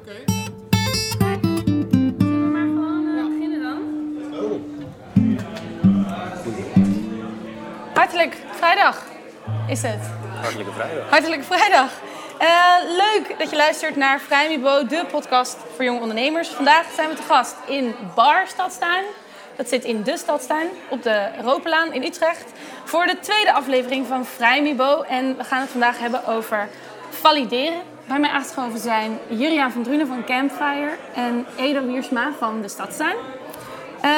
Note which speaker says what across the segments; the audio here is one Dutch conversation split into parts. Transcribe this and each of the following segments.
Speaker 1: Oké.
Speaker 2: Zullen we maar gewoon beginnen dan? Hartelijk vrijdag is het.
Speaker 3: Hartelijke vrijdag.
Speaker 2: Hartelijk vrijdag. Eh, leuk dat je luistert naar Vrijmibo, de podcast voor jonge ondernemers. Vandaag zijn we te gast in Bar Stadstuin. Dat zit in de Stadstuin op de Ropelaan in Utrecht. Voor de tweede aflevering van Vrijmibo. En we gaan het vandaag hebben over valideren. Bij mij aangeschoven zijn Juriaan van Drunen van Campfire en Edo Wiersma van de Stadstuin. Eh,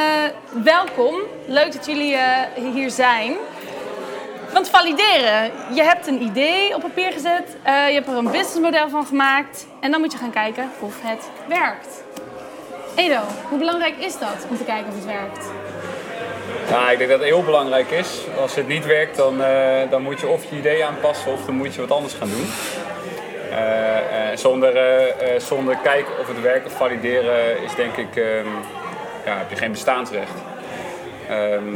Speaker 2: welkom, leuk dat jullie eh, hier zijn. Want valideren, je hebt een idee op papier gezet, eh, je hebt er een businessmodel van gemaakt en dan moet je gaan kijken of het werkt. Edo, hoe belangrijk is dat om te kijken of het werkt?
Speaker 3: Nou, ik denk dat het heel belangrijk is. Als het niet werkt, dan, dan moet je of je idee aanpassen of dan moet je wat anders gaan doen. Eh, eh, zonder, eh, zonder kijken of het werkt of valideren is denk ik, ehm, ja, heb je geen bestaansrecht. Ehm,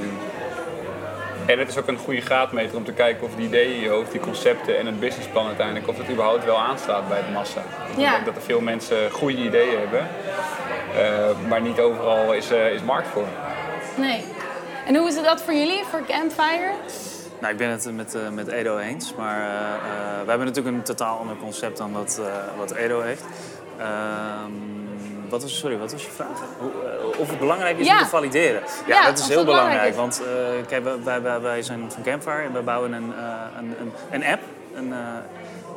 Speaker 3: en het is ook een goede graadmeter om te kijken of die ideeën in je hoofd, die concepten en het businessplan uiteindelijk, of het überhaupt wel aanslaat bij de massa.
Speaker 2: Ja.
Speaker 3: Ik denk dat er veel mensen goede ideeën hebben, maar niet overal is, is markt voor.
Speaker 2: Nee. En hoe is het dat voor jullie, voor Campfire?
Speaker 4: Nou, ik ben het met, eh, met Edo eens. Maar eh, we hebben natuurlijk een totaal ander concept dan wat, wat Edo heeft. Ehm, wat was, sorry, wat was je vraag? Hoe, of het belangrijk is
Speaker 2: Ja.
Speaker 4: om te valideren? Ja,
Speaker 2: Ja,
Speaker 4: dat is heel
Speaker 2: belangrijk
Speaker 4: belangrijk. Want kijk, wij- wij, wij, wij zijn van Campfire en we bouwen een, een, een, een app. Een,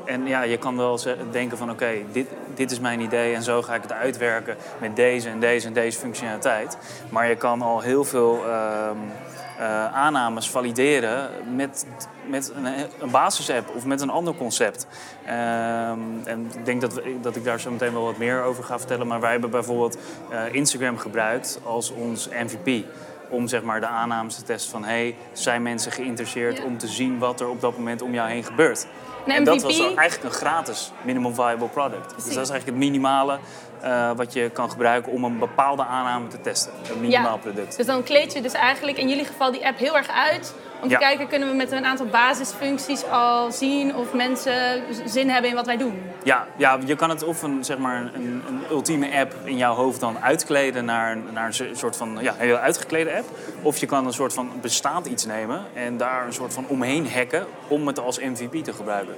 Speaker 4: en ja, je kan wel denken van oké, dit, dit is mijn idee en zo ga ik het uitwerken met deze en deze en deze functionaliteit. Maar je kan al heel veel ehm, eh, aannames valideren met, met een, een basisapp of met een ander concept. Ehm, en ik denk dat, we, dat ik daar zo meteen wel wat meer over ga vertellen. Maar wij hebben bijvoorbeeld eh, Instagram gebruikt als ons MVP. Om zeg maar de aannames te testen van... hey, zijn mensen geïnteresseerd
Speaker 2: Ja.
Speaker 4: om te zien wat er op dat moment om jou heen gebeurt? En dat was eigenlijk een gratis minimum viable product. Dus dat is eigenlijk het minimale eh, wat je kan gebruiken om een bepaalde aanname te testen. Een minimaal product.
Speaker 2: Dus dan kleed je dus eigenlijk in jullie geval die app heel erg uit. Om te kijken, kunnen we met een aantal basisfuncties al zien of mensen zin hebben in wat wij doen?
Speaker 4: Ja, ja, je kan het of een, zeg maar, een, een ultieme app in jouw hoofd dan uitkleden naar, een- naar een so- soort van ja, een heel uitgeklede app. Of je kan een soort van bestaand iets nemen en daar een soort van omheen hacken om het als MVP te gebruiken.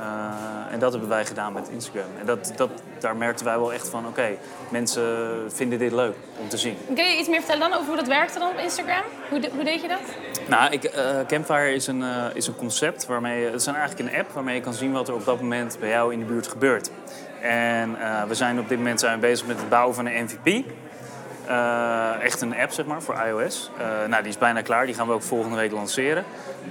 Speaker 4: Eh, en dat hebben wij gedaan met Instagram. En dat, dat, daar merkten wij wel echt van, oké, mensen vinden dit leuk om te zien.
Speaker 2: Kun je iets meer vertellen dan over hoe dat werkte dan op Instagram? Hoe, de- hoe deed je dat?
Speaker 4: Nou, ik, eh, Campfire is een, eh, is een concept waarmee... Het is een- eigenlijk een app waarmee je kan zien wat er op dat moment bij jou in de buurt gebeurt. En we zijn op dit moment zijn bezig met het bouwen van een MVP. Eh, echt een app, zeg maar, voor iOS. Eh, nou, die is bijna klaar. Die gaan we ook volgende week lanceren.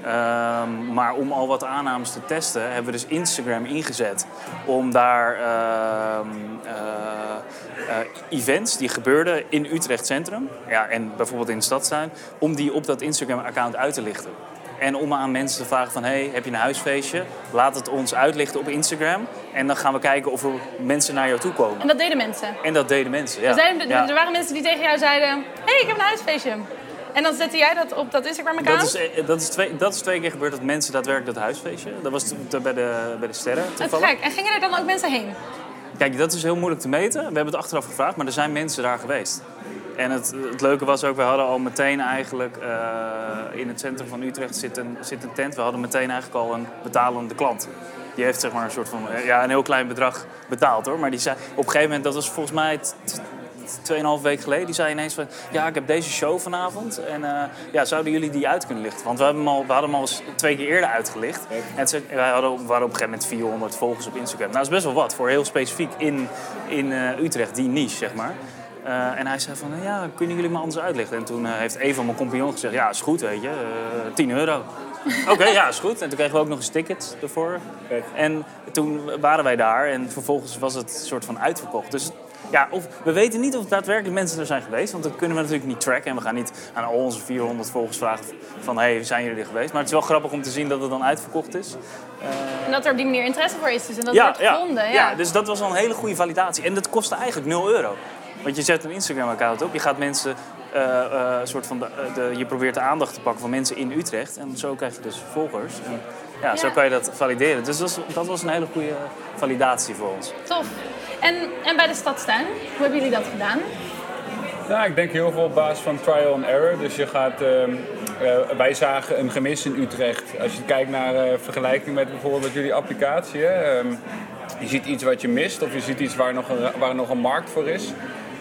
Speaker 4: Ehm, maar om al wat aannames te testen, hebben we dus Instagram ingezet. Om daar ehm, eh, events die gebeurden in Utrecht Centrum... Ja, en bijvoorbeeld in de Stadstuin... om die op dat Instagram-account uit te lichten. En om aan mensen te vragen van, hey, heb je een huisfeestje? Laat het ons uitlichten op Instagram. En dan gaan we kijken of er mensen naar jou toe komen.
Speaker 2: En dat deden mensen.
Speaker 4: En dat deden mensen, ja.
Speaker 2: Er, zijn,
Speaker 4: Ja.
Speaker 2: er waren mensen die tegen jou zeiden: hey, ik heb een huisfeestje. En dan zette jij dat op dat Instagram-account.
Speaker 4: Dat is, eh, dat, is twee, dat is twee keer gebeurd dat mensen daadwerkelijk dat huisfeestje. Dat was bij de, bij de sterren
Speaker 2: Dat is
Speaker 4: toevallig.
Speaker 2: gek. En gingen er dan ook mensen heen?
Speaker 4: Kijk, dat is heel moeilijk te meten. We hebben het achteraf gevraagd, maar er zijn mensen daar geweest. En het, het leuke was ook, we hadden al meteen eigenlijk eh, in het centrum van Utrecht zit een, zit een tent. We hadden meteen eigenlijk al een betalende klant. Die heeft zeg maar een soort van, ja, een heel klein bedrag betaald hoor. Maar die zei op een gegeven moment, dat was volgens mij t- t- 2,5 week geleden, die zei ineens van... ja, ik heb deze show vanavond en eh, ja, zouden jullie die uit kunnen lichten? Want we, hebben hem al, we hadden hem al eens twee keer eerder uitgelicht. En wij hadden, we waren op een gegeven moment 400 volgers op Instagram. Nou, dat is best wel wat voor heel specifiek in, in eh, Utrecht, die niche, zeg maar. Eh, en hij zei van, ja, kunnen jullie me anders uitlichten? En toen eh, heeft een van mijn compagnon gezegd, ja, is goed, weet je, eh 10 euro. Oké, ja, is goed. En toen kregen we ook nog eens tickets ervoor. En toen waren wij daar en vervolgens was het soort van uitverkocht. Dus ja, of, we weten niet of daadwerkelijk mensen er zijn geweest, want dat kunnen we natuurlijk niet tracken. En we gaan niet aan al onze 400 volgers vragen van, hey, zijn jullie er geweest? Maar het is wel grappig om te zien dat het dan uitverkocht is.
Speaker 2: En dat er op die manier interesse voor is. Dus en dat
Speaker 4: ja,
Speaker 2: wordt gevonden. Ja.
Speaker 4: ja, dus dat was al een hele goede validatie. En dat kostte eigenlijk 0 euro. Want je zet een Instagram-account op, je gaat mensen eh, eh, soort van de, de- je probeert de aandacht te pakken van mensen in Utrecht. En zo krijg je dus volgers. En ja, zo kan je dat valideren. Dus dat was, dat was een hele goede validatie voor ons.
Speaker 2: Tof. En, en bij de stadstuin, hoe hebben jullie dat gedaan?
Speaker 3: Nou, ik denk heel veel op basis van trial and error. Dus je gaat, ehm, eh, wij zagen een gemis in Utrecht. Als je kijkt naar eh, vergelijking met bijvoorbeeld jullie applicatie. Hè, ehm, je ziet iets wat je mist of je ziet iets waar nog een, waar nog een markt voor is.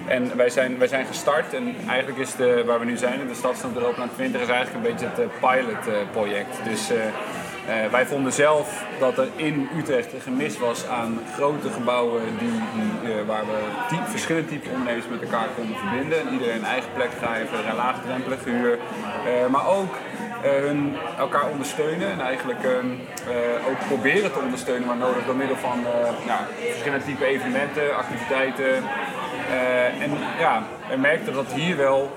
Speaker 3: En wij zijn, wij zijn gestart en eigenlijk is de, waar we nu zijn de Stadstad Europaland 20 is eigenlijk een beetje het eh, pilotproject. dus eh, eh, wij vonden zelf dat er in Utrecht een gemis was aan grote gebouwen die, eh, waar we verschillende typen ondernemers met elkaar konden verbinden. En iedereen een eigen plek geven, een laagdrempelige huur. Eh, maar ook eh, hun elkaar ondersteunen en eigenlijk ehm, eh, ook proberen te ondersteunen waar nodig door middel van eh, ja, verschillende type evenementen, activiteiten. Eh, en ja, we merkten dat hier wel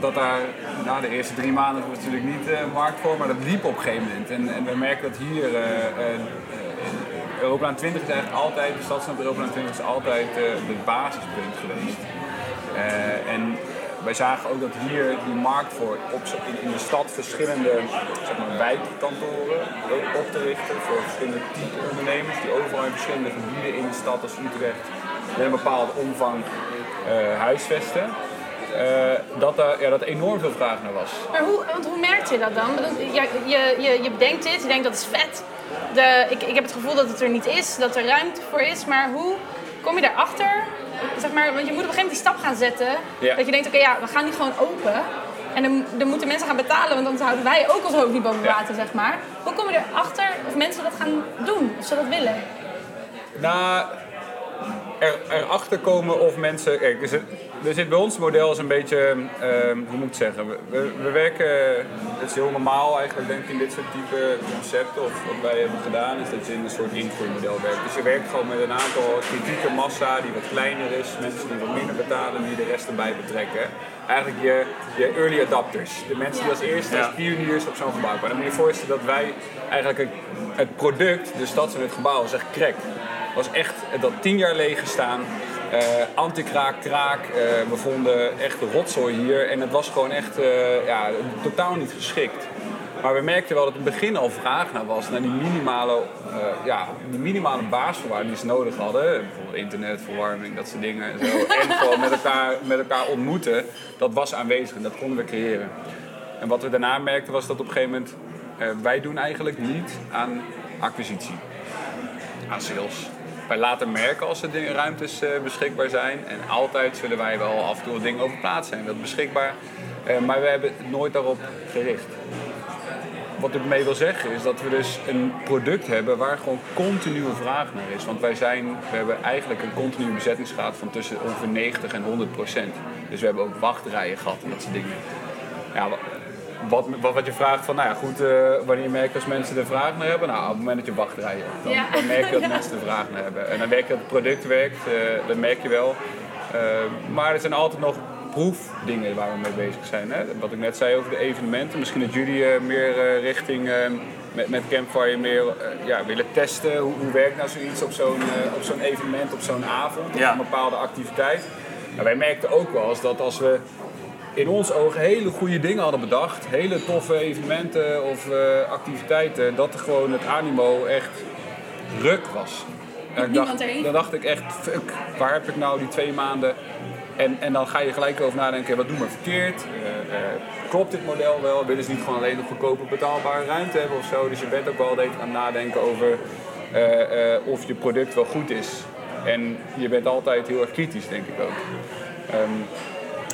Speaker 3: dat daar na de eerste drie maanden was natuurlijk niet eh markt voor, maar dat liep op een gegeven moment. En, en we merken dat hier eh eh, Europalaan 20 is eigenlijk altijd, de stadsnaam Europalaan 20 is altijd eh, het basispunt geweest. Eh, en wij zagen ook dat hier die markt voor op, in, in de stad verschillende zeg maar, wijkkantoren op te richten voor verschillende type ondernemers die overal in verschillende gebieden in de stad als Utrecht met een bepaalde omvang eh, huisvesten. Eh, dat daar ja, dat enorm veel vraag naar was.
Speaker 2: Maar hoe, want hoe merkt je dat dan? Je, je, je, je bedenkt dit, je denkt dat is vet. De, ik, ik heb het gevoel dat het er niet is, dat er ruimte voor is. Maar hoe kom je daarachter? Zeg maar, want je moet op een gegeven moment die stap gaan zetten.
Speaker 3: Ja.
Speaker 2: Dat je denkt, oké, ja, we gaan die gewoon open. En dan, dan moeten mensen gaan betalen, want anders houden wij ook ons hoofd niet boven
Speaker 3: Ja.
Speaker 2: water, zeg maar. Hoe kom je erachter of mensen dat gaan doen, of ze dat willen?
Speaker 3: Nou, er, erachter komen of mensen. Kijk, er zit, er zit bij ons model is een beetje. ehm, hoe moet ik het zeggen? We, we, we werken. Het is heel normaal eigenlijk, denk ik, in dit soort type concepten. Of wat wij hebben gedaan, is dat je in een soort invoermodel werkt. Dus je werkt gewoon met een aantal kritieke massa die wat kleiner is. Mensen die wat minder betalen, die de rest erbij betrekken. Eigenlijk je, je early adapters. De mensen die als eerste, als pioniers op zo'n gebouw komen. Dan moet je je voorstellen dat wij eigenlijk het, het product, de stad en het gebouw, is echt crack was echt dat tien jaar leeg gestaan. Eh anti-kraak, kraak. eh, we vonden echt rotzooi hier. En het was gewoon echt eh, ja, totaal niet geschikt. Maar we merkten wel dat in het begin al vraag naar was. Naar die minimale, ja, die minimale basisvoorwaarden die ze nodig hadden. Bijvoorbeeld internet, verwarming, dat soort dingen. En, zo. en gewoon met elkaar, met elkaar ontmoeten. Dat was aanwezig en dat konden we creëren. En wat we daarna merkten was dat op een gegeven moment... wij doen eigenlijk niet aan acquisitie aan sales. Wij laten merken als er ruimtes eh, beschikbaar zijn. En altijd zullen wij wel af en toe dingen over plaats zijn. Dat beschikbaar. Eh, maar we hebben het nooit daarop gericht. Wat ik mee wil zeggen is dat we dus een product hebben waar gewoon continue vraag naar is. Want wij zijn, we hebben eigenlijk een continue bezettingsgraad van tussen ongeveer 90 en 100 procent. Dus we hebben ook wachtrijen gehad en dat soort dingen. Ja, wat, wat, wat je vraagt van, nou ja, goed, eh, wanneer merk je als mensen er vraag naar hebben? Nou, op het moment dat je wachtrijen hebt, dan,
Speaker 2: Ja.
Speaker 3: dan merk je dat mensen er vraag naar hebben. En dan merk je dat het product werkt, eh, dat merk je wel. Eh, maar er zijn altijd nog proefdingen waar we mee bezig zijn. Hè? Wat ik net zei over de evenementen, misschien dat jullie eh, meer eh, richting eh, met, met Campfire meer ja, willen testen. Hoe, hoe werkt nou zoiets op zo'n op zo'n evenement, op zo'n avond,
Speaker 4: Ja.
Speaker 3: op een bepaalde activiteit. Nou, wij merkten ook wel eens dat als we in ons ogen hele goede dingen hadden bedacht. Hele toffe evenementen of eh, activiteiten. Dat er gewoon het animo echt ruk was. En ik dacht, dan dacht ik echt, fuck, waar heb ik nou die twee maanden... En, en dan ga je gelijk over nadenken, wat doen we verkeerd? Eh, eh, klopt dit model wel? Willen ze niet gewoon alleen nog goedkope betaalbare ruimte hebben of zo? Dus je bent ook wel aan het nadenken over of je product wel goed is. En je bent altijd heel erg kritisch, denk ik ook. Ehm,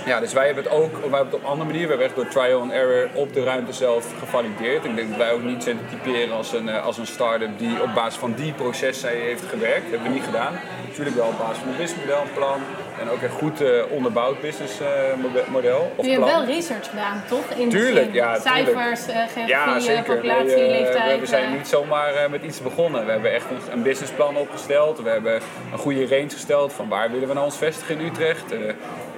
Speaker 3: ja, dus wij hebben het ook wij hebben het op een andere manier. We hebben echt door trial and error op de ruimte zelf gevalideerd. Ik denk dat wij ook niet zijn te typeren als een, eh, als een start-up die op basis van die processen heeft gewerkt. Dat hebben we niet gedaan. Natuurlijk wel op basis van een businessmodel, een plan en ook een goed eh, onderbouwd businessmodel. of
Speaker 2: Je hebt wel research gedaan, toch? In
Speaker 3: Tuurlijk, ja, tuurlijk.
Speaker 2: Cijfers, eh, geografie,
Speaker 3: Ja,
Speaker 2: eh,
Speaker 3: zeker.
Speaker 2: populatie,
Speaker 3: eh,
Speaker 2: leeftijd.
Speaker 3: we, we zijn
Speaker 2: eh.
Speaker 3: niet zomaar eh, met iets begonnen. We hebben echt een, een businessplan opgesteld. We hebben een goede range gesteld van waar willen we nou ons vestigen in Utrecht.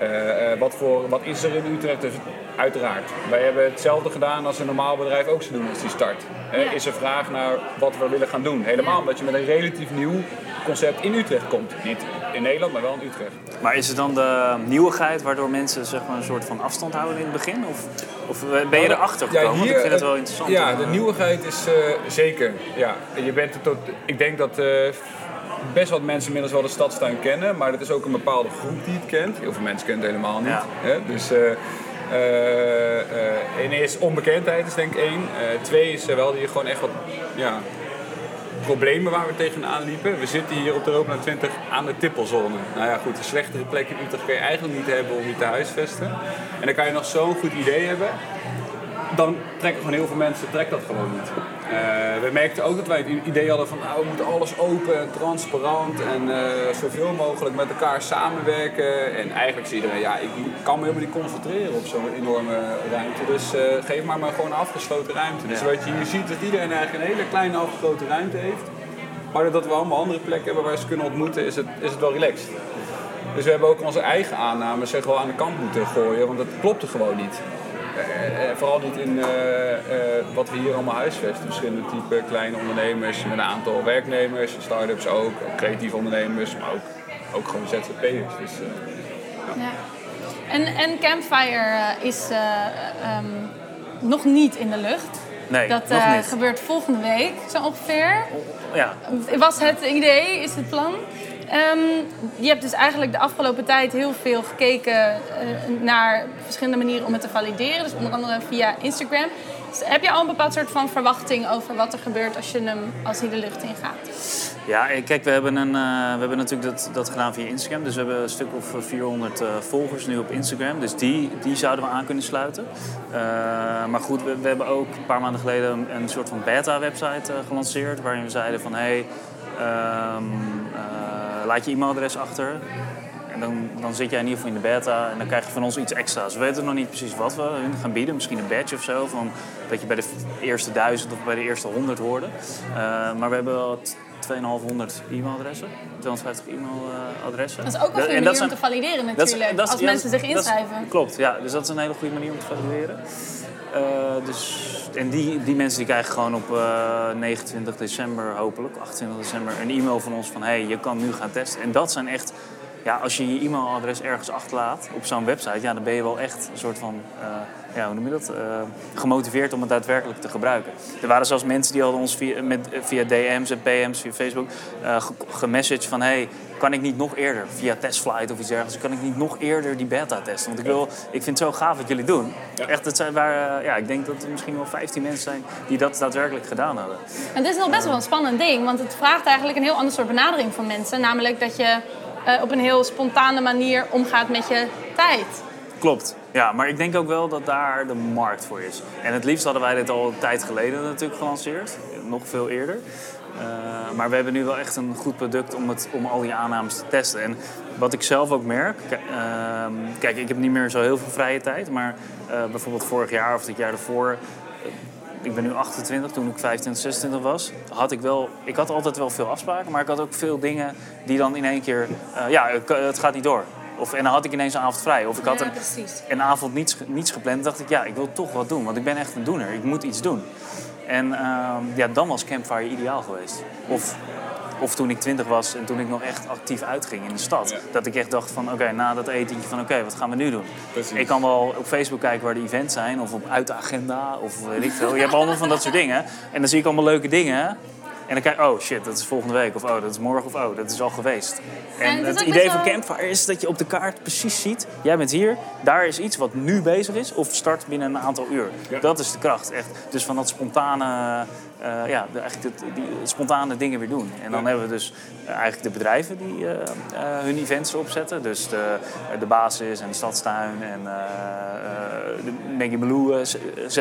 Speaker 3: Eh, Eh, eh, wat, voor, wat is er in Utrecht? Dus uiteraard. Wij hebben hetzelfde gedaan als een normaal bedrijf ook zou doen als die start. Eh,
Speaker 2: Ja.
Speaker 3: Is er vraag naar wat we willen gaan doen? Helemaal omdat je met een relatief nieuw concept in Utrecht komt. Niet in Nederland, maar wel in Utrecht.
Speaker 4: Maar is het dan de nieuwigheid waardoor mensen zeg maar, een soort van afstand houden in het begin? Of, of ben je erachter gekomen? Want ik vind het wel interessant.
Speaker 3: Ja, de nieuwigheid is eh, zeker. Ja. Je bent tot, ik denk dat eh, best wat mensen inmiddels wel de stadstuin kennen, maar dat is ook een bepaalde groep die het kent. Heel veel mensen kennen het helemaal niet.
Speaker 4: Ja.
Speaker 3: Hè? Dus eh eh, eh, één is onbekendheid, is denk ik één. Twee is wel je gewoon echt wat ja, problemen waar we tegenaan liepen. We zitten hier op de Europa 20 aan de tippelzone. Nou ja, goed, een slechtere plek in Utrecht kun je eigenlijk niet hebben om je te huisvesten. En dan kan je nog zo'n goed idee hebben. Dan trekken gewoon heel veel mensen trekt dat gewoon niet. Eh, we merkten ook dat wij het idee hadden van nou, we moeten alles open en transparant en eh, zoveel mogelijk met elkaar samenwerken. En eigenlijk zie iedereen, ja, ik kan me helemaal niet concentreren op zo'n enorme ruimte. Dus eh, geef maar maar gewoon een afgesloten ruimte. Dus wat je hier ziet, dat iedereen eigenlijk een hele kleine afgesloten ruimte heeft. Maar doordat we allemaal andere plekken hebben waar ze kunnen ontmoeten, is het, is het wel relaxed. Dus we hebben ook onze eigen aannames zeg wel aan de kant moeten gooien, want dat klopte gewoon niet. Eh, vooral niet in eh, eh, wat we hier allemaal huisvesten. Verschillende type kleine ondernemers met een aantal werknemers, start-ups ook, ook creatieve ondernemers, maar ook, ook gewoon ZZP'ers. Dus, eh,
Speaker 2: Ja. En, en Campfire eh, is eh, ehm, nog niet in de lucht.
Speaker 4: Nee,
Speaker 2: dat
Speaker 4: nog
Speaker 2: eh,
Speaker 4: niet.
Speaker 2: gebeurt volgende week, zo ongeveer.
Speaker 4: Ja,
Speaker 2: Was het idee, is het plan? Ehm, je hebt dus eigenlijk de afgelopen tijd heel veel gekeken eh, naar verschillende manieren om het te valideren. Dus onder andere via Instagram. Dus heb je al een bepaald soort van verwachting over wat er gebeurt als, je hem, als hij de lucht in gaat?
Speaker 4: Ja, eh, kijk, we hebben, een, eh, we hebben natuurlijk dat, dat gedaan via Instagram. Dus we hebben een stuk of 400 eh, volgers nu op Instagram. Dus die, die zouden we aan kunnen sluiten. Maar goed, we, hebben ook een paar maanden geleden een, soort van beta-website gelanceerd. Waarin we zeiden van, hé, hey, ehm, eh, laat je e-mailadres achter. En dan, dan zit jij in ieder geval in de beta en dan krijg je van ons iets extra's. We weten nog niet precies wat we hun gaan bieden. Misschien een badge of zo. Van, dat je bij de eerste duizend of bij de eerste honderd hoorde. Eh, maar we hebben wel t- 2500 e-mailadressen. 250 e-mailadressen.
Speaker 2: Dat is ook een goede manier om te valideren natuurlijk.
Speaker 4: dat is-
Speaker 2: als
Speaker 4: ja,
Speaker 2: mensen zich inschrijven.
Speaker 4: klopt, ja. Dus dat is een hele goede manier om te valideren. Eh, dus, en die, die mensen die krijgen gewoon op eh, 29 december, hopelijk, 28 december, een e-mail van ons van hey, je kan nu gaan testen. En dat zijn echt, ja, als je je e-mailadres ergens achterlaat op zo'n website, ja, dan ben je wel echt een soort van, eh, ja, hoe noem je dat, Eh, gemotiveerd om het daadwerkelijk te gebruiken. Er waren zelfs mensen die hadden ons via, met, via DM's en PM's via Facebook eh ge- gemessaged van hey, kan ik niet nog eerder via Testflight of iets dergelijks, kan ik niet nog eerder die beta testen? Want ik, wil, ik vind het zo gaaf wat jullie doen. Echt, het zijn waar, eh, ja, ik denk dat er misschien wel 15 mensen zijn die dat daadwerkelijk gedaan hadden.
Speaker 2: En dit is nog best wel een spannend ding, want het vraagt eigenlijk een heel ander soort benadering van mensen. Namelijk dat je eh, op een heel spontane manier omgaat met je tijd.
Speaker 4: Klopt. Ja, maar ik denk ook wel dat daar de markt voor is. En het liefst hadden wij dit al een tijd geleden natuurlijk gelanceerd. Nog veel eerder. Eh, maar we hebben nu wel echt een goed product om, het, om al die aannames te testen. En wat ik zelf ook merk... ehm, kijk, ik heb niet meer zo heel veel vrije tijd. Maar eh, bijvoorbeeld vorig jaar of het jaar daarvoor... eh, ik ben nu 28, toen ik 25, 26 was, had ik wel... Ik had altijd wel veel afspraken, maar ik had ook veel dingen die dan in één keer... eh, ja, ik- het gaat niet door. Of, en dan had ik ineens een avond vrij. Of ik had een, een avond niets, niets gepland. dacht ik, ja, ik wil toch wat doen. Want ik ben echt een doener. Ik moet iets doen. En ehm, ja, dan was Campfire ideaal geweest. Of, of toen ik twintig was en toen ik nog echt actief uitging in de stad.
Speaker 3: Ja.
Speaker 4: Dat ik echt dacht van, oké, na dat etentje van, oké, wat gaan we nu doen?
Speaker 3: Precies.
Speaker 4: Ik kan wel op Facebook kijken waar de events zijn. Of op uit de agenda. Of weet ik veel. Je hebt allemaal van dat soort dingen. En dan zie ik allemaal leuke dingen. En dan kijk ik, oh shit, dat is volgende week. Of oh, dat is morgen. Of oh, dat is al geweest.
Speaker 2: En
Speaker 4: En
Speaker 2: het
Speaker 4: idee van Campfire is dat je op de kaart precies ziet... jij bent hier, daar is iets wat nu bezig is... of start binnen een aantal uur.
Speaker 3: Ja.
Speaker 4: Dat is de kracht, echt. Dus van dat spontane... eh, ja, eigenlijk het- die spontane dingen weer doen. En dan
Speaker 3: Ja.
Speaker 4: hebben we dus eh, eigenlijk de bedrijven die eh, eh, hun events erop zetten. Dus de, de basis en de stadstuin en eh, eh, de Maggie Blue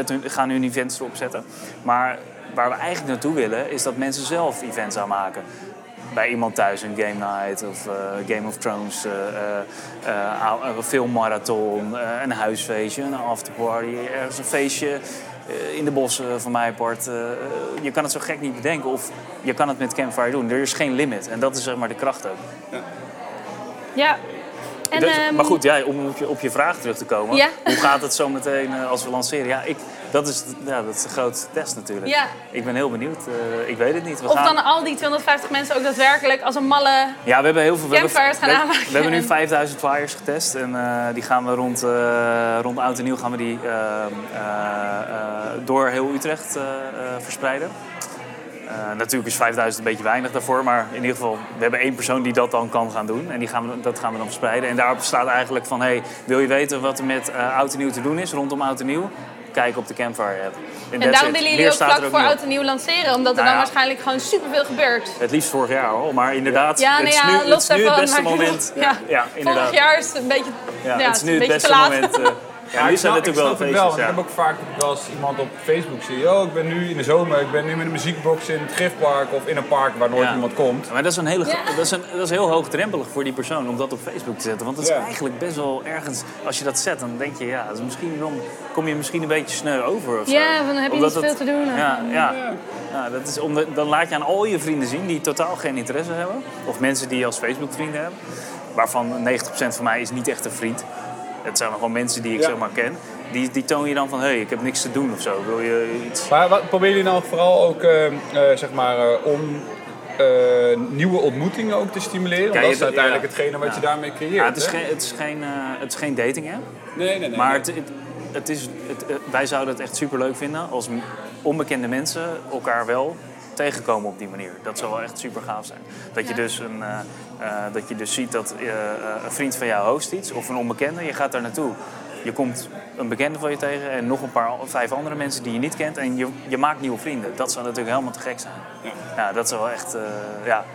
Speaker 4: hun, gaan hun events erop zetten. Maar waar we eigenlijk naartoe willen is dat mensen zelf events aanmaken bij iemand thuis een game night of eh, Game of Thrones, eh, eh, een filmmarathon, een huisfeestje, een afterparty, ergens een feestje in de bossen van mijn part. Je kan het zo gek niet bedenken of je kan het met Campfire doen. Er is geen limit en dat is zeg maar de kracht ook.
Speaker 2: Ja. En,
Speaker 4: Dus- maar goed, jij, om op je, op je vraag terug te komen.
Speaker 2: Ja.
Speaker 4: Hoe gaat het zo meteen als we lanceren? Ja, ik, dat, is, ja, dat is de grootste test natuurlijk.
Speaker 2: Ja.
Speaker 4: Ik ben heel benieuwd. Eh, ik weet het niet. We
Speaker 2: Of
Speaker 4: gaan...
Speaker 2: dan al die 250 mensen ook daadwerkelijk als een malle...
Speaker 4: Ja, we hebben heel veel. We hebben,
Speaker 2: gaan
Speaker 4: we,
Speaker 2: aanmaken.
Speaker 4: we hebben nu 5000 flyers getest en eh, die gaan we rond, eh, rond oud en nieuw gaan we die door heel Utrecht verspreiden. Natuurlijk is 5000 een beetje weinig daarvoor, maar in ieder geval, we hebben één persoon die dat dan kan gaan doen. En die gaan we, dat gaan we dan verspreiden. En daarop staat eigenlijk van, hey, wil je weten wat er met eh oud en nieuw te doen is rondom oud en nieuw? Kijk op de Campfire app.
Speaker 2: En daarom willen jullie ook vlak voor oud en nieuw lanceren. Omdat er
Speaker 4: Nou
Speaker 2: dan
Speaker 4: ja.
Speaker 2: waarschijnlijk gewoon superveel gebeurt.
Speaker 4: Het liefst vorig jaar al, maar inderdaad,
Speaker 2: Ja,
Speaker 4: het
Speaker 2: nou
Speaker 4: is nu, het, is nu het beste moment.
Speaker 2: Ja.
Speaker 4: inderdaad.
Speaker 2: Vorig jaar is het een beetje,
Speaker 4: Ja, het is nu het beste moment. ja, nu
Speaker 3: ik
Speaker 4: zijn
Speaker 3: snap-
Speaker 4: natuurlijk wel feestjes.
Speaker 3: wel.
Speaker 4: ja.
Speaker 3: Ik heb ook vaak dat als iemand op Facebook zie, oh, ik ben nu in de zomer, ik ben nu met een muziekbox in het Griffpark of in een park waar nooit
Speaker 4: Ja.
Speaker 3: iemand komt.
Speaker 4: Maar dat is, een hele,
Speaker 2: Ja.
Speaker 4: dat, is een, dat is heel hoogdrempelig voor die persoon om dat op Facebook te zetten. Want het is
Speaker 3: Ja.
Speaker 4: eigenlijk best wel ergens, als je dat zet, dan denk je, ja, dat is misschien, dan kom je misschien een beetje sneu over. Of zo.
Speaker 2: Ja, van, dan heb je
Speaker 4: Omdat
Speaker 2: niet zoveel te doen.
Speaker 4: Ja, ja. ja dat is omdat, dan laat je aan al je vrienden zien die totaal geen interesse hebben. Of mensen die je als Facebook vrienden hebben. Waarvan 90% van mij is niet echt een vriend. Het zijn gewoon mensen die ik
Speaker 3: Ja.
Speaker 4: zeg maar ken. Die, die toon je dan van, hé, hey, ik heb niks te doen of zo. Wil je iets...
Speaker 3: Maar wat, probeer je nou vooral ook, eh, eh, zeg maar, eh, om eh, nieuwe ontmoetingen ook te stimuleren? Want
Speaker 4: Ja,
Speaker 3: dat is uiteindelijk
Speaker 4: ja.
Speaker 3: hetgene wat
Speaker 4: Ja.
Speaker 3: je daarmee creëert.
Speaker 4: Ja, het, is
Speaker 3: hè?
Speaker 4: geen, het, is geen, het is geen dating app.
Speaker 3: Nee, nee, nee.
Speaker 4: Maar
Speaker 3: nee.
Speaker 4: het, het, het is, het, wij zouden het echt super leuk vinden als onbekende mensen elkaar wel tegenkomen op die manier. Dat zou wel echt super gaaf zijn. Dat, je,
Speaker 2: Ja.
Speaker 4: dus een, eh, eh, dat je dus ziet dat eh, eh, een vriend van jou host iets, of een onbekende, je gaat daar naartoe. Je komt een bekende van je tegen en nog een paar, vijf andere mensen die je niet kent en je, je maakt nieuwe vrienden. Dat zou natuurlijk helemaal te gek zijn. Ja, dat zou wel echt, eh, ja.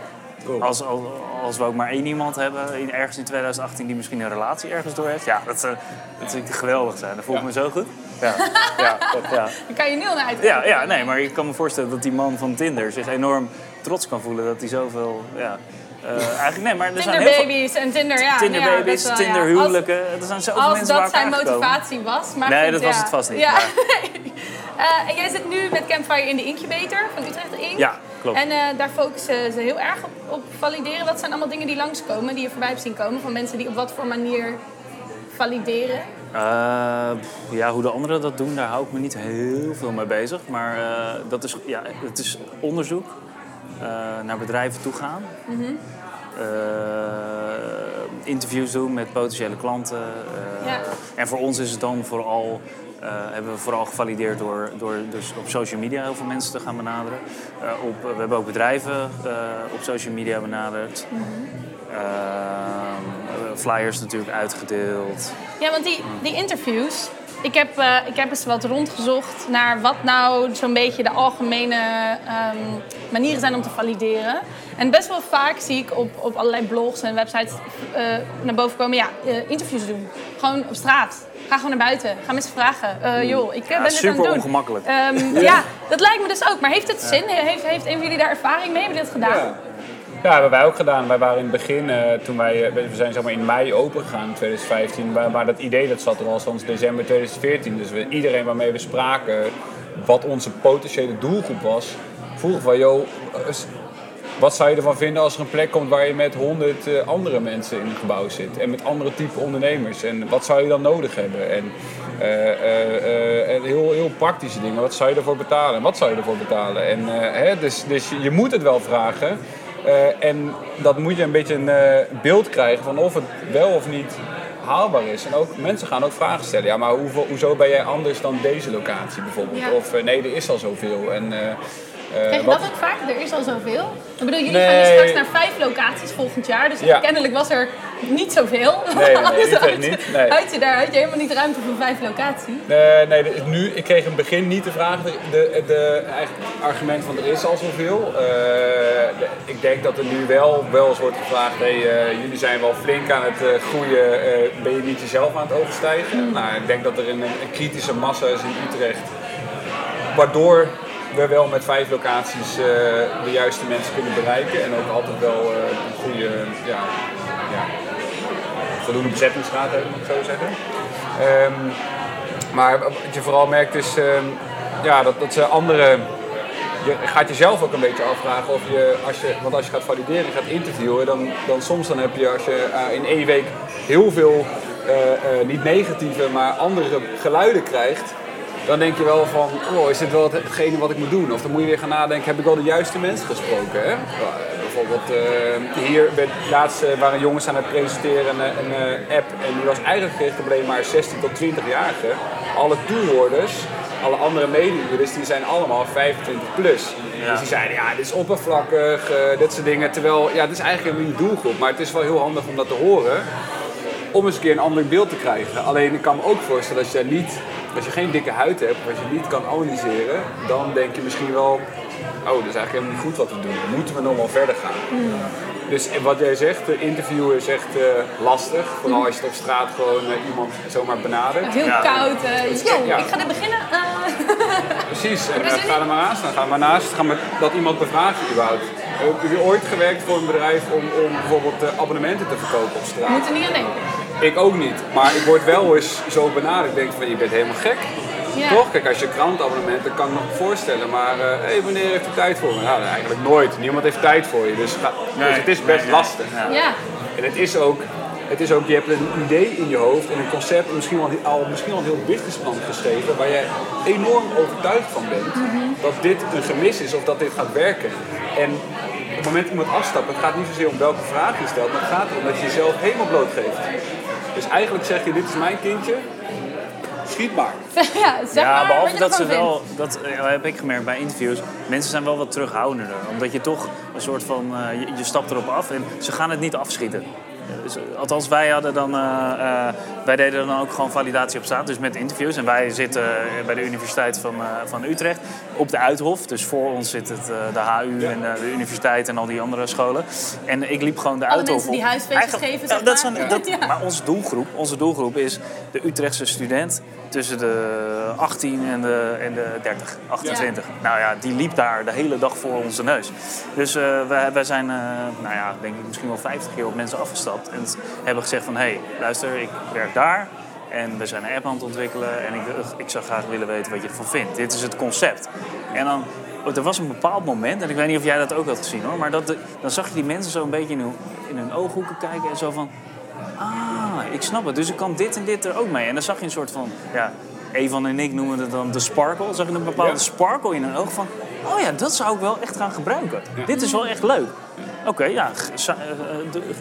Speaker 3: Cool.
Speaker 4: Als, als, als we ook maar één iemand hebben, in, ergens in 2018, die misschien een relatie ergens door heeft. Ja, dat zou dat zou geweldig zijn. Dat voel ik me zo goed. Ja, ja, ja.
Speaker 2: Dan kan je nul naar uit.
Speaker 4: Ja, ja, nee, maar ik kan me voorstellen dat die man van Tinder zich enorm trots kan voelen dat hij zoveel. Ja, eh, eigenlijk nee, maar er zijn heel veel.
Speaker 2: En Tinder, ja.
Speaker 4: Tinder
Speaker 2: ja,
Speaker 4: baby's,
Speaker 2: dat wel, ja.
Speaker 4: Tinder huwelijken. Er zijn zoveel
Speaker 2: Als, als
Speaker 4: mensen
Speaker 2: dat
Speaker 4: waar
Speaker 2: zijn motivatie was. Maar
Speaker 4: Nee,
Speaker 2: goed,
Speaker 4: dat was het vast niet,
Speaker 2: Ja. Eh, en jij zit nu met Campfire in de incubator van Utrecht Inc.
Speaker 4: Ja, klopt.
Speaker 2: En eh, daar focussen ze heel erg op, op valideren. Wat zijn allemaal dingen die langskomen, die je voorbij hebt zien komen? Van mensen die op wat voor manier valideren?
Speaker 4: Eh, ja, hoe de anderen dat doen, daar hou ik me niet heel veel mee bezig. Maar eh, dat is, ja, het is onderzoek eh, naar bedrijven toe gaan. Interviews doen met potentiële klanten.
Speaker 2: Ja.
Speaker 4: En voor ons is het dan vooral, hebben we vooral gevalideerd door, door dus op social media heel veel mensen te gaan benaderen. Op, we hebben ook bedrijven op social media benaderd. Ehm, flyers natuurlijk uitgedeeld.
Speaker 2: Ja, want die, die interviews. Ik heb, eh, ik heb eens wat rondgezocht naar wat nou zo'n beetje de algemene ehm, manieren zijn om te valideren. En best wel vaak zie ik op, op allerlei blogs en websites eh, naar boven komen, ja, eh, interviews doen. Gewoon op straat. Ga gewoon naar buiten. Ga mensen vragen. Eh, joh, ik ben dit aan
Speaker 4: super
Speaker 2: het doen.
Speaker 4: ongemakkelijk.
Speaker 2: Ehm, ja. dat lijkt me dus ook. Maar heeft het zin? Heeft, heeft een van jullie daar ervaring mee? Hebben jullie dat gedaan?
Speaker 3: Ja. Ja, hebben wij ook gedaan. Wij waren in het begin, eh, toen wij, eh, we zijn zeg in mei open gegaan in 2015, maar, maar dat idee dat zat er al sinds december 2014. Dus we, iedereen waarmee we spraken, wat onze potentiële doelgroep was, vroeg van, joh, wat zou je ervan vinden als er een plek komt waar je met honderd eh, andere mensen in het gebouw zit en met andere type ondernemers en wat zou je dan nodig hebben? En, heel, heel praktische dingen, wat zou je ervoor betalen en wat zou je ervoor betalen? En, hè, dus, dus je moet het wel vragen. Eh, en dat moet je een beetje een eh, beeld krijgen van of het wel of niet haalbaar is. En ook mensen gaan ook vragen stellen. Ja, maar hoeveel, hoezo ben jij anders dan deze locatie bijvoorbeeld?
Speaker 2: Ja.
Speaker 3: Of eh, nee, er is al zoveel. En,
Speaker 2: Krijg je
Speaker 3: wat-
Speaker 2: dat ook vaak? Er is al zoveel. Ik bedoel, jullie
Speaker 3: Nee.
Speaker 2: gaan nu straks naar vijf locaties volgend jaar. Dus
Speaker 3: Ja.
Speaker 2: kennelijk was er niet zoveel.
Speaker 3: Nee, nee, nee,
Speaker 2: Dus je-
Speaker 3: niet, nee.
Speaker 2: Had je daar had je helemaal niet ruimte voor vijf locaties?
Speaker 3: Nee, nee, nu, ik kreeg in het begin niet de vraag, de, de, het argument van er is al zoveel. Eh, de- ik denk dat er nu wel, wel eens wordt gevraagd, hey, eh, jullie zijn wel flink aan het eh, groeien, eh, ben je niet jezelf aan het overstijgen? Nou, ik denk dat er een, een kritische massa is in Utrecht, waardoor we wel met vijf locaties eh, de juiste mensen kunnen bereiken en ook altijd wel eh, een goede, ja, ja, voldoende bezettingsgraad hebben, moet ik zo zeggen. Ehm, maar wat je vooral merkt is ehm, ja, dat, dat ze andere je gaat jezelf ook een beetje afvragen of je, als je, want als je gaat valideren en gaat interviewen, dan, dan soms dan heb je, als je eh, in één week heel veel, niet negatieve, maar andere geluiden krijgt, dan denk je wel van, oh, is dit wel hetgene wat ik moet doen? Of dan moet je weer gaan nadenken, heb ik wel de juiste mensen gesproken? Hè? bijvoorbeeld uh, hier werd laatst uh, waren jongens aan het presenteren een, een app en die was eigenlijk gericht op alleen maar 16 tot 20-jarigen. Alle toehoorders alle andere medewerkers die zijn allemaal 25 plus. Dus die zeiden, ja, dit is oppervlakkig, dit soort dingen. Terwijl, ja, het is eigenlijk niet doelgroep. Maar het is wel heel handig om dat te horen. Om eens een keer een ander beeld te krijgen. Alleen ik kan me ook voorstellen, als je, niet, als je geen dikke huid hebt, als je niet kan analyseren, dan denk je misschien wel, oh, dat is eigenlijk helemaal niet goed wat we doen. Moeten we nog wel verder gaan? Hmm. Dus wat jij zegt, de interview is echt uh, lastig. Vooral als je op straat gewoon uh, iemand zomaar benadert.
Speaker 2: Heel koud. Uh, yo, ik ga er beginnen.
Speaker 3: Precies, en ga er maar aan staan. Ga maar naast gaan we dat iemand bevragen überhaupt. Heb je ooit gewerkt voor een bedrijf om, om bijvoorbeeld abonnementen te verkopen op straat?
Speaker 2: Moet er niet aan denken.
Speaker 3: Ik ook niet, maar ik word wel eens zo benaderd. Ik denk van, je bent helemaal gek. Toch? Kijk, als je krantabonnement, dan kan ik me voorstellen. Maar uh, hey, wanneer heeft u tijd voor me? Nou, eigenlijk nooit. Niemand heeft tijd voor je. Dus, dus het is best lastig.
Speaker 2: Ja.
Speaker 3: En het is ook, het is ook, je hebt een idee in je hoofd en een concept, misschien al, al, misschien al een heel businessplan geschreven, waar jij enorm overtuigd van bent mhm. dat dit een gemis is of dat dit gaat werken. En op het moment dat iemand afstapt, het gaat niet zozeer om welke vraag je stelt, maar het gaat erom dat je jezelf helemaal blootgeeft. Dus eigenlijk zeg je, dit is mijn kindje, schiet maar.
Speaker 2: ja, zeg
Speaker 4: ja,
Speaker 2: maar
Speaker 4: behalve dat ze wel, dat uh, heb ik gemerkt bij interviews, mensen zijn wel wat terughoudender. Omdat je toch een soort van, uh, je, je stapt erop af en ze gaan het niet afschieten. Dus, althans, wij, hadden dan, uh, wij deden dan ook gewoon validatie op straat, dus met interviews. En wij zitten bij de Universiteit van, van Utrecht op de Uithof. Dus voor ons zit het, de HU en de universiteit en al die andere scholen. En ik liep gewoon de
Speaker 2: Alle
Speaker 4: Uithof
Speaker 2: mensen die huisfeestjes geven, zeg
Speaker 4: dat zijn, dat, ja. Maar onze doelgroep, onze doelgroep is de Utrechtse student tussen de 18 en de, en de 30, 28. Nou ja, die liep daar de hele dag voor onze neus. Dus uh, wij, wij zijn, uh, nou ja, denk ik misschien wel 50 keer op mensen afgestapt. En hebben gezegd van, hé, hey, luister, ik werk daar. En we zijn een app aan het ontwikkelen. En ik, ik zou graag willen weten wat je ervan vindt. Dit is het concept. En dan er was een bepaald moment, en ik weet niet of jij dat ook had gezien hoor, maar dat dan zag je die mensen zo een beetje in hun, in hun ooghoeken kijken en zo van, ah, ik snap het. Dus ik kan dit en dit er ook mee. En dan zag je een soort van, ja, Evan en ik noemen het dan de sparkle. Zag je een bepaalde sparkle in hun oog van, oh ja, dat zou ik wel echt gaan gebruiken. Dit is wel echt leuk. Oké, ja,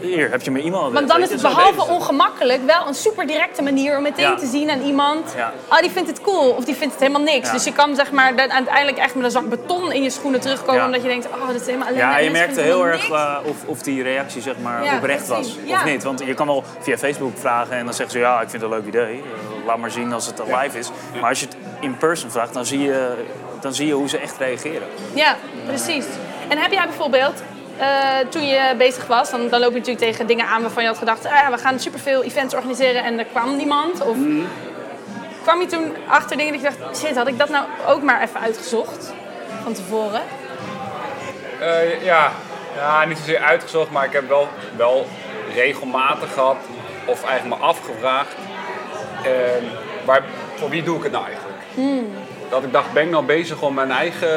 Speaker 4: hier heb je mijn e-mail.
Speaker 2: Want dan is het behalve ongemakkelijk wel een super directe manier om meteen te zien aan iemand. Ja. Oh, die vindt het cool of die vindt het helemaal niks. Dus je kan zeg maar uiteindelijk echt met een zak beton in je schoenen terugkomen. Omdat je denkt, oh, dat is helemaal alleen
Speaker 4: Ja, je merkte heel erg uh, of, of die reactie zeg maar oprecht was of niet. Want je kan wel via Facebook vragen en dan zeggen ze, ja, ik vind het een leuk idee. Laat maar zien als het live is. Maar als je het in person vraagt, dan zie je, dan zie je hoe ze echt reageren.
Speaker 2: Ja, precies. En heb jij bijvoorbeeld uh, toen je bezig was, dan, dan loop je natuurlijk tegen dingen aan waarvan je had gedacht, ah, we gaan superveel events organiseren en er kwam niemand. Of mm. kwam je toen achter dingen dat je dacht, shit, had ik dat nou ook maar even uitgezocht van tevoren?
Speaker 3: Uh, ja. ja, niet zozeer uitgezocht, maar ik heb wel, wel regelmatig gehad, of eigenlijk me afgevraagd, uh, waar, voor wie doe ik het nou eigenlijk? Mm dat ik dacht, ben ik nou bezig om mijn eigen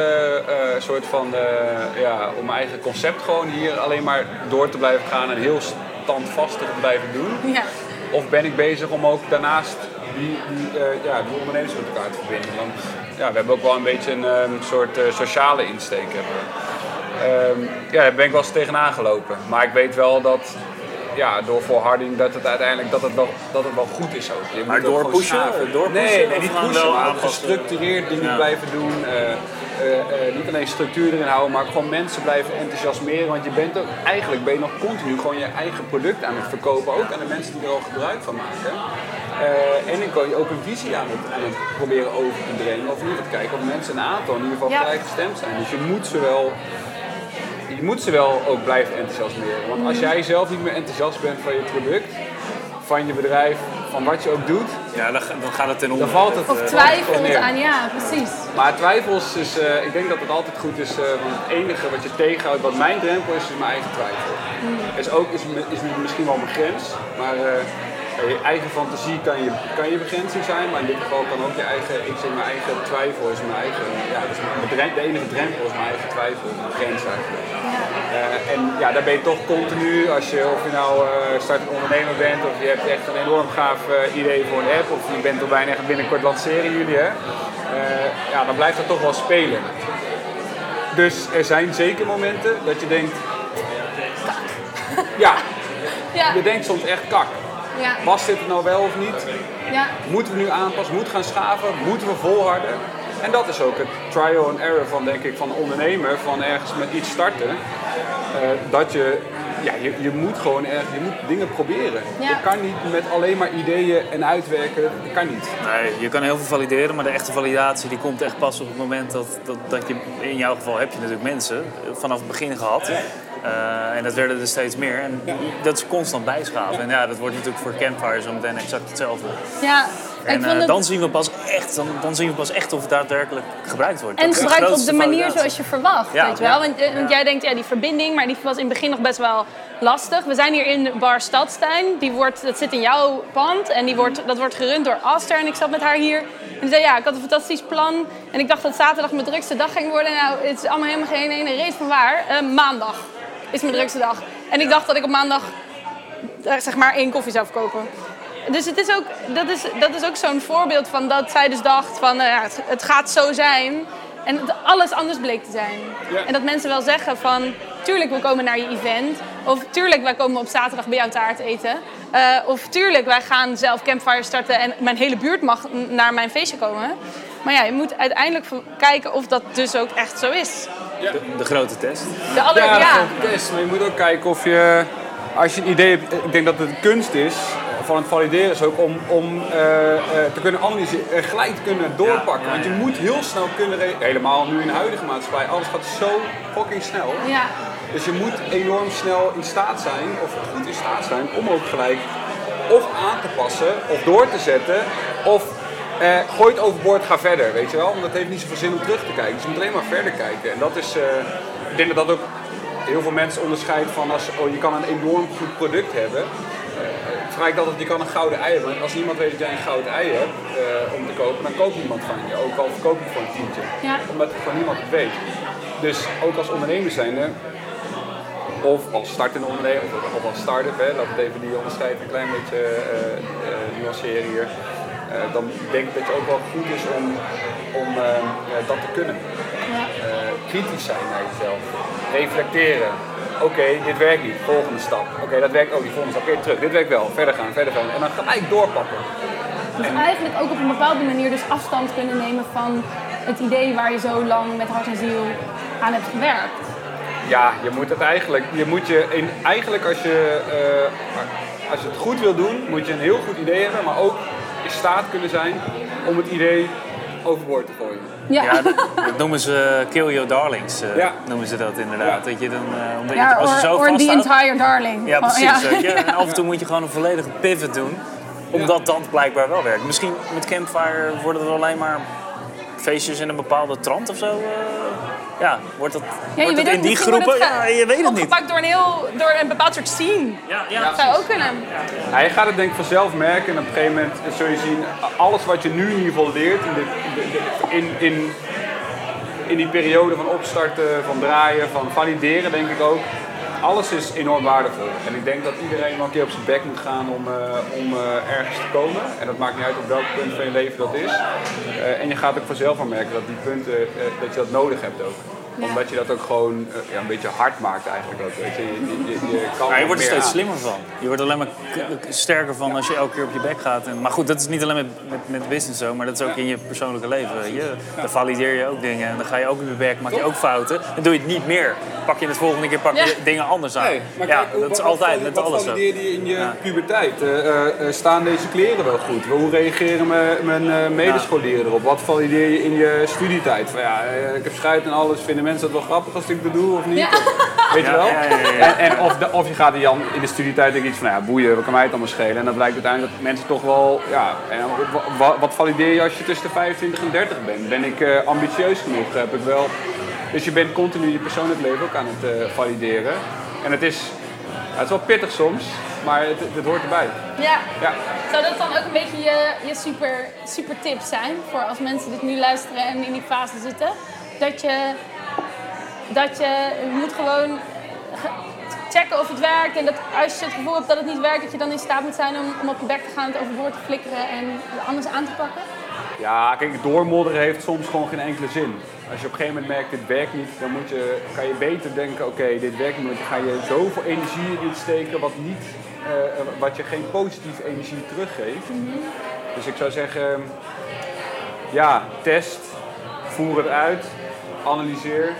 Speaker 3: uh, soort van, uh, ja, om mijn eigen concept gewoon hier alleen maar door te blijven gaan en heel standvastig te blijven doen?
Speaker 2: Ja.
Speaker 3: Of ben ik bezig om ook daarnaast die, die, uh, ja, die ondernemers met elkaar te verbinden? Want ja, we hebben ook wel een beetje een um, soort sociale insteek. Hebben. Um, ja, daar ben ik wel eens tegenaan gelopen. Maar ik weet wel dat ja, door volharding dat het uiteindelijk dat het wel, dat het wel goed is ook.
Speaker 4: Je maar door pushen?
Speaker 3: Nee, nee, niet pushen, maar gestructureerd dingen blijven doen. Uh, uh, uh, niet alleen structuur erin houden, maar gewoon mensen blijven enthousiasmeren. Want je bent ook, eigenlijk ben je nog continu gewoon je eigen product aan het verkopen. Ook aan de mensen die er al gebruik van maken. en dan kan je ook een visie aan het, aan het proberen over te brengen. Of in ieder geval kijken of mensen een aantal in ieder geval ja. gestemd zijn. Dus je moet ze wel je moet ze wel ook blijven enthousiasmeren. Want als jij zelf niet meer enthousiast bent van je product, van je bedrijf, van wat je ook doet,
Speaker 4: ja, dan, dan gaat het ten onder.
Speaker 3: Dan valt het,
Speaker 2: of twijfelt aan, ja, precies.
Speaker 3: Maar twijfels is, uh, ik denk dat het altijd goed is, uh, want het enige wat je tegenhoudt, wat mijn drempel is, is mijn eigen twijfel. Mm. Is ook is, is misschien wel mijn grens, maar uh, je eigen fantasie kan je, kan je begrenzing zijn, maar in dit geval kan ook je eigen, ik zeg mijn eigen twijfel is mijn eigen, ja, is mijn, de enige drempel is mijn eigen twijfel, mijn grens eigenlijk. Uh, en ja, daar ben je toch continu, als je, of je nou uh, startend ondernemer bent, of je hebt echt een enorm gaaf uh, idee voor een app, of je bent er bijna binnenkort lanceren jullie, hè, ja, dan blijft dat toch wel spelen. Dus er zijn zeker momenten dat je denkt, ja, ja. je denkt soms echt kak. Ja. Past dit nou wel of niet? Ja. Moeten we nu aanpassen? Moeten we gaan schaven? Moeten we volharden? En dat is ook het trial and error van, denk ik, van ondernemer, van ergens met iets starten. Uh, dat je, ja, je, je moet gewoon erg, je moet dingen proberen. Je kan niet met alleen maar ideeën en uitwerken, dat kan niet.
Speaker 4: Nee, je kan heel veel valideren, maar de echte validatie die komt echt pas op het moment dat, dat, dat je, in jouw geval heb je natuurlijk mensen vanaf het begin gehad. Uh, en dat werden er steeds meer. En dat is constant bijschaven. En ja, dat wordt natuurlijk voor Campfire zo meteen exact hetzelfde. Ja, en uh, dan, zien we pas echt, dan, dan zien we pas echt of het daadwerkelijk gebruikt wordt.
Speaker 2: En gebruikt op de manier zoals je verwacht, ja. weet je wel? Want, eh, want, jij denkt, ja, die verbinding, maar die was in het begin nog best wel lastig. We zijn hier in Bar Stadstein. Die wordt, dat zit in jouw pand en die wordt, dat wordt gerund door Aster. En ik zat met haar hier en die zei, ja, ik had een fantastisch plan. En ik dacht dat zaterdag mijn drukste dag ging worden. Nou, het is allemaal helemaal geen ene reet van waar. Uh, maandag is mijn drukste dag. En ik dacht dat ik op maandag zeg maar één koffie zou verkopen dus het is ook, dat, is, dat is ook zo'n voorbeeld van dat zij dus dacht van uh, het, het, gaat zo zijn. En dat alles anders bleek te zijn. En dat mensen wel zeggen van tuurlijk we komen naar je event. Of tuurlijk wij komen op zaterdag bij jou taart eten. Uh, of tuurlijk wij gaan zelf campfire starten en mijn hele buurt mag naar mijn feestje komen. Maar ja, je moet uiteindelijk kijken of dat dus ook echt zo is.
Speaker 4: De, de grote test.
Speaker 3: De aller, ja, de grote test. Maar je moet ook kijken of je, als je een idee hebt, ik denk dat het kunst is van het valideren is ook om, om uh, uh, te kunnen analyseren en gelijk te kunnen doorpakken. Want je moet heel snel kunnen, helemaal nu in de huidige maatschappij, alles gaat zo fucking snel. Ja. Dus je moet enorm snel in staat zijn, of goed in staat zijn, om ook gelijk of aan te passen, of door te zetten, of uh, gooi het overboord, ga verder, weet je wel. Want dat heeft niet zoveel zin om terug te kijken. Dus je moet alleen maar verder kijken. En dat is, ik denk dat dat ook heel veel mensen onderscheidt van als oh, je kan een enorm goed product hebben vraag ik altijd, je kan een gouden ei hebben. Als niemand weet dat jij een gouden ei hebt uh, om te kopen, dan koopt niemand van je. Ook al verkoop je voor een tientje. Ja. Omdat gewoon niemand het weet. Dus ook als ondernemer zijnde, of als startende ondernemer, of als start-up, hè, laten we even die onderscheid een klein beetje uh, uh, nuanceren hier. Dan denk ik dat het ook wel goed is om, om dat te kunnen. Ja. kritisch zijn naar jezelf, reflecteren, oké, dit werkt niet, volgende stap. Oké, dat werkt ook niet, volgende stap, oké, terug, dit werkt wel, verder gaan, verder gaan. En dan gelijk doorpakken.
Speaker 2: Dus eigenlijk ook op een bepaalde manier dus afstand kunnen nemen van het idee waar je zo lang met hart en ziel aan hebt gewerkt.
Speaker 3: Ja, je moet het eigenlijk, je moet je in, eigenlijk als je, uh, als je het goed wil doen, moet je een heel goed idee hebben, maar ook in staat kunnen zijn om het idee overboord te gooien.
Speaker 4: Ja, dat, noemen ze kill your darlings, uh, noemen ze dat inderdaad. Dat je dan, uh, omdat ja, je, als je zo
Speaker 2: or the entire darling.
Speaker 4: Ja, precies. Oh, ja. En af en toe moet je gewoon een volledige pivot doen, omdat dat blijkbaar wel werkt. Misschien met Campfire worden er alleen maar feestjes in een bepaalde trant of zo. Uh, ja, wordt dat, ja, wordt het in die groepen? ja, je weet het niet.
Speaker 2: Opgepakt door een, heel, door een bepaald soort scene. Ja, ja. Dat zou ook kunnen.
Speaker 3: Ja. je gaat het denk ik vanzelf merken en op een gegeven moment zul je zien, alles wat je nu in ieder geval leert in, de, in, in, in die periode van opstarten, van draaien, van valideren denk ik ook, alles is enorm waardevol. En ik denk dat iedereen wel een keer op zijn bek moet gaan om, uh, om uh, ergens te komen. En dat maakt niet uit op welk punt van je leven dat is. Uh, en je gaat ook vanzelf aan merken dat die punten, dat je dat nodig hebt ook omdat je dat ook gewoon uh, ja, een beetje hard maakt eigenlijk ook. Weet je. Je, je, je, kan
Speaker 4: ja, je wordt er steeds slimmer van. Je wordt alleen maar sterker van als je elke keer op je bek gaat. En, maar goed, dat is niet alleen met, met, met business zo, maar dat is ook in je persoonlijke leven. Je, dan valideer je ook dingen en dan ga je ook op je bek, maak je ook fouten. Dan doe je het niet meer. Pak je het volgende keer pak je dingen anders aan. Nee, maar ja, dat is altijd met alles
Speaker 3: zo. Wat valideer je in je puberteit? Uh, uh, staan deze kleren wel goed? Hoe reageren mijn medescholieren erop? Wat valideer je in je studietijd? Van, ja, ik heb scheid en alles, vinden mensen dat wel grappig als ik dat doe of niet? Ja. weet je wel? en, en of, de, of je gaat Jan in de studietijd denk iets van, nou ja, boeien, wat kan mij het allemaal schelen? En dan blijkt uiteindelijk dat mensen toch wel, ja, en wat, wat valideer je als je tussen de 25 en 30 bent? Ben ik uh, ambitieus genoeg? Heb ik wel... Dus je bent continu je persoonlijk leven ook aan het uh, valideren. En het is het is wel pittig soms, maar het, het hoort erbij.
Speaker 2: Ja.
Speaker 3: Ja.
Speaker 2: Zou dat dan ook een beetje je, je super, super tips zijn voor als mensen dit nu luisteren en in die fase zitten? Dat je, dat je, moet gewoon ge- checken of het werkt en dat als je het gevoel hebt dat het niet werkt, dat je dan in staat moet zijn om, om op je bek te gaan, het overboord te flikkeren en het anders aan te pakken?
Speaker 3: Ja, kijk, doormodderen heeft soms gewoon geen enkele zin. Als je op een gegeven moment merkt, dit werkt niet, dan moet je, kan je beter denken, oké, dit werkt niet. Want dan ga je zoveel energie in steken wat, niet, eh, wat je geen positieve energie teruggeeft. Dus ik zou zeggen, ja, test, voer het uit, analyseer.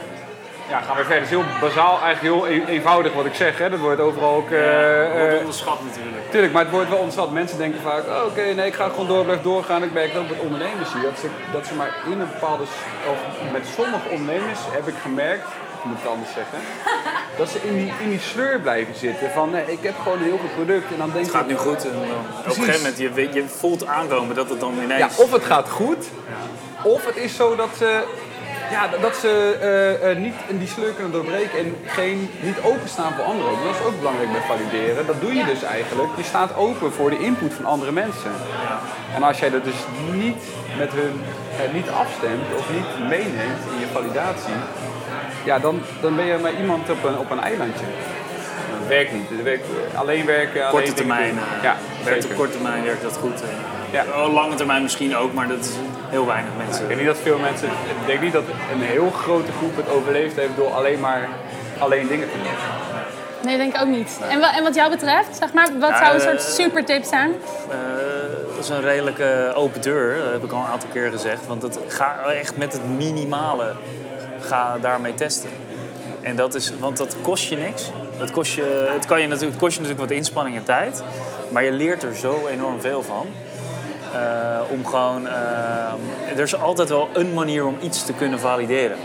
Speaker 3: Ja, gaan we verder. Het is heel bazaal, eigenlijk heel e- eenvoudig wat ik zeg. Hè. Dat wordt overal ook... eh,
Speaker 4: wordt
Speaker 3: eh,
Speaker 4: onderschat natuurlijk.
Speaker 3: Tuurlijk, maar het wordt wel ontzettend. Mensen denken vaak, oh, oké, nee, ik ga gewoon door, blijf doorgaan. Ik merk ook met ondernemers hier, dat ze, dat ze maar in een bepaalde... Of met sommige ondernemers heb ik gemerkt, ik moet het anders zeggen, dat ze in die, in die sleur blijven zitten. Van, nee, ik heb gewoon een heel goed product. En dan denk
Speaker 4: Het gaat
Speaker 3: ik,
Speaker 4: nu goed en dan, op een gegeven moment je, je voelt aankomen dat het dan
Speaker 3: ja,
Speaker 4: ineens...
Speaker 3: of het gaat goed, of het is zo dat ze, ja, dat ze eh, eh, niet in die sleur kunnen doorbreken en geen, niet openstaan voor anderen. Dat is ook belangrijk bij valideren. Dat doe je dus eigenlijk. Je staat open voor de input van andere mensen. En als jij dat dus niet met hun eh, niet afstemt of niet meeneemt in je validatie, ja, dan, dan ben je maar iemand op een, op een eilandje. Dat werkt niet. Werkt, alleen werken, alleen
Speaker 4: korte termijn,
Speaker 3: Ja,
Speaker 4: werkt op korte termijn werkt dat goed.
Speaker 3: Ja.
Speaker 4: Oh, lange termijn misschien ook, maar dat is heel weinig mensen.
Speaker 3: Ik denk niet dat veel mensen, ik denk niet dat een heel grote groep het overleefd heeft door alleen maar alleen dingen te doen.
Speaker 2: Nee, denk ik ook niet. En, en wat jou betreft, zeg maar, wat zou een
Speaker 4: eh,
Speaker 2: soort super tip zijn?
Speaker 4: Eh, dat is een redelijke open deur, dat heb ik al een aantal keer gezegd. Want het, ga echt met het minimale ga daarmee testen. En dat is, want dat kost je niks. Het kost je, het kan je natuurlijk, het kost je natuurlijk wat inspanning en tijd. Maar je leert er zo enorm veel van. Eh, om gewoon, eh, er is altijd wel een manier om iets te kunnen valideren.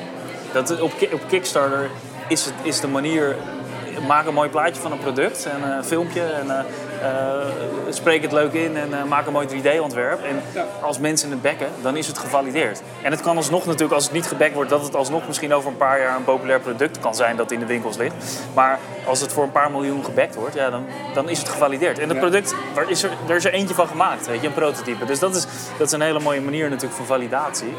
Speaker 4: Dat, op, op Kickstarter is, het, is de manier, maak een mooi plaatje van een product en een filmpje en eh, spreek het leuk in en eh, maak een mooi 3D-ontwerp. En als mensen het bekken, dan is het gevalideerd. En het kan alsnog natuurlijk, als het niet gebekt wordt, dat het alsnog misschien over een paar jaar een populair product kan zijn dat in de winkels ligt. Maar als het voor een paar miljoen gebekt wordt, ja, dan, dan is het gevalideerd. En het product, waar is er, er is er eentje van gemaakt, weet je, een prototype. Dus dat is, dat is een hele mooie manier natuurlijk van validatie.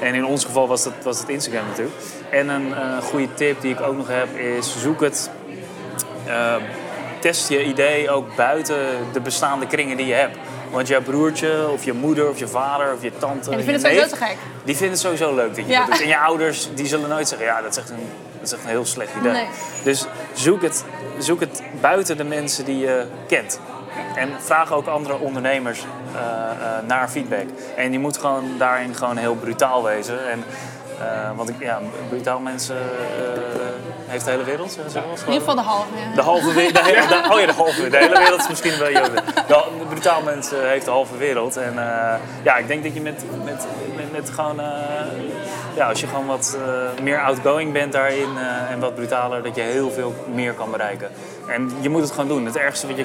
Speaker 4: En in ons geval was, dat, was het Instagram natuurlijk. En een eh, goede tip die ik ook nog heb is zoek het eh, test je idee ook buiten de bestaande kringen die je hebt. Want jouw broertje, of je moeder, of je vader, of je tante.
Speaker 2: Die vinden het sowieso te gek.
Speaker 4: Die vinden het sowieso leuk dat je
Speaker 2: Ja.
Speaker 4: dat doet. En je ouders die zullen nooit zeggen, ja, dat is echt een, dat is echt een heel slecht idee.
Speaker 2: Nee.
Speaker 4: Dus zoek het, zoek het buiten de mensen die je kent. En vraag ook andere ondernemers eh, eh, naar feedback. En je moet gewoon daarin gewoon heel brutaal wezen. En, eh, want ik, ja, brutaal mensen heeft de hele wereld, eens,
Speaker 2: In ieder geval de halve. ja.
Speaker 4: de halve wereld. De hele, de- oh ja, de halve wereld. De hele wereld is misschien wel joden. De, brutaal mensen heeft de halve wereld. En eh, ja, ik denk dat je met, met, met, met gewoon. eh, ja, als je gewoon wat eh, meer outgoing bent daarin eh, en wat brutaler, dat je heel veel meer kan bereiken. En je moet het gewoon doen. Het ergste wat je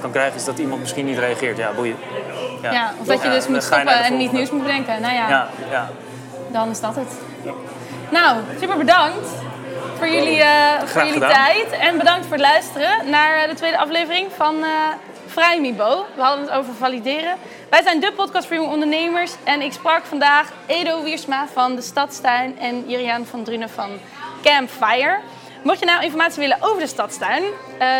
Speaker 4: kan krijgen is dat iemand misschien niet reageert. Ja, boeien.
Speaker 2: Ja, of dat je dus moet stoppen en niet nieuws moet bedenken. Nou ja,
Speaker 4: Ja, ja.
Speaker 2: dan is dat het. Nou, super bedankt voor jullie, eh, voor jullie
Speaker 4: gedaan.
Speaker 2: tijd. En bedankt voor het luisteren naar eh, de tweede aflevering van eh Vrijmibo. We hadden het over valideren. Wij zijn de podcast voor jonge ondernemers. En ik sprak vandaag Edo Wiersma van de Stadstuin en Juriaan van Drunen van Campfire. Mocht je nou informatie willen over de Stadstuin,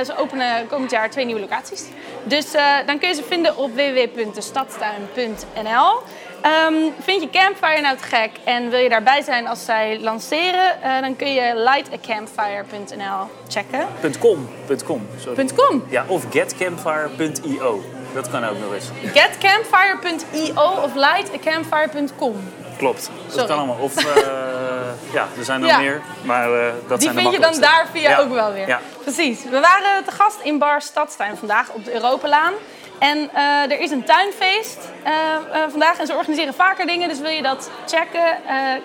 Speaker 2: ze openen komend jaar twee nieuwe locaties. Dus dan kun je ze vinden op www.destadstuin.nl. Ehm, vind je Campfire nou te gek en wil je daarbij zijn als zij lanceren, eh, dan kun je lightacampfire.nl checken.
Speaker 4: .com. .com. Sorry.
Speaker 2: .com.
Speaker 4: Ja, of getcampfire.io. Dat kan ook nog eens.
Speaker 2: Getcampfire.io of lightacampfire.com.
Speaker 4: Klopt. Dat kan allemaal. Of eh, ja, er zijn er
Speaker 2: Ja.
Speaker 4: meer. Maar eh, dat
Speaker 2: Die
Speaker 4: zijn de
Speaker 2: vind je dan daar via
Speaker 4: Ja.
Speaker 2: ook wel weer.
Speaker 4: Ja.
Speaker 2: Precies. We waren te gast in Bar Stadstuin vandaag op de Europalaan. En eh, er is een tuinfeest eh, eh, vandaag en ze organiseren vaker dingen. Dus wil je dat checken,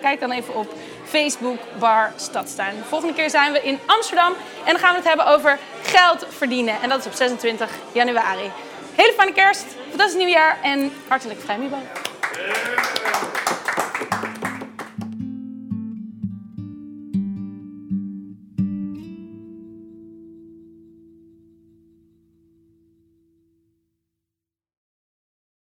Speaker 2: kijk dan even op Facebook Bar Stadstuin. De volgende keer zijn we in Amsterdam en dan gaan we het hebben over geld verdienen. En dat is op 26 januari. Hele fijne kerst, fantastisch nieuwjaar en hartelijk vrijmibo.